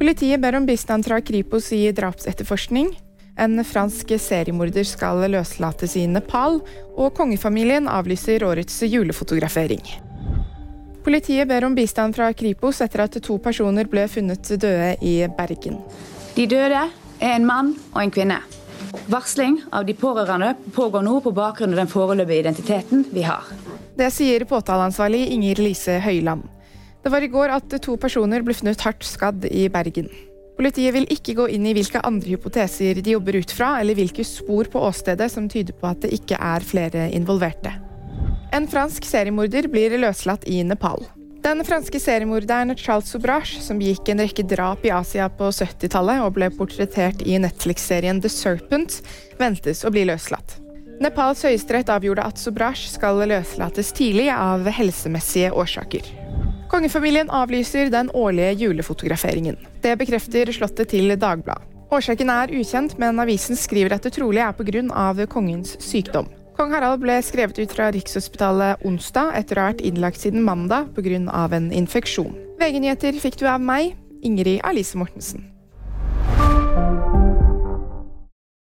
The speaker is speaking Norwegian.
Politiet ber om bistand fra Kripos i drapsetterforskning. En fransk seriemorder skal løslates i Nepal, og kongefamilien avlyser årets julefotografering. Politiet ber om bistand fra Kripos etter at to personer ble funnet døde i Bergen. De døde er en mann og en kvinne. Varsling av de pårørende pågår nå på bakgrunn av den foreløpige identiteten vi har. Det sier påtaleansvarlig Inger Lise Høyland. Det var i går at to personer ble funnet hardt skadd i Bergen. Politiet vil ikke gå inn i hvilke andre hypoteser de jobber ut fra, eller hvilke spor på åstedet som tyder på at det ikke er flere involverte. En fransk seriemorder blir løslatt i Nepal. Den franske seriemorderen Charles Sobrage, som begikk en rekke drap i Asia på 70-tallet og ble portrettert i Netflix-serien The Serpent, ventes å bli løslatt. Nepals høyesterett avgjorde at Sobrage skal løslates tidlig av helsemessige årsaker. Kongefamilien avlyser den årlige julefotograferingen. Det bekrefter Slottet til Dagbladet. Årsaken er ukjent, men avisen skriver at det trolig er pga. kongens sykdom. Kong Harald ble skrevet ut fra Rikshospitalet onsdag etter å ha vært innlagt siden mandag pga. en infeksjon. VG-nyheter fikk du av meg, Ingrid Alice Mortensen.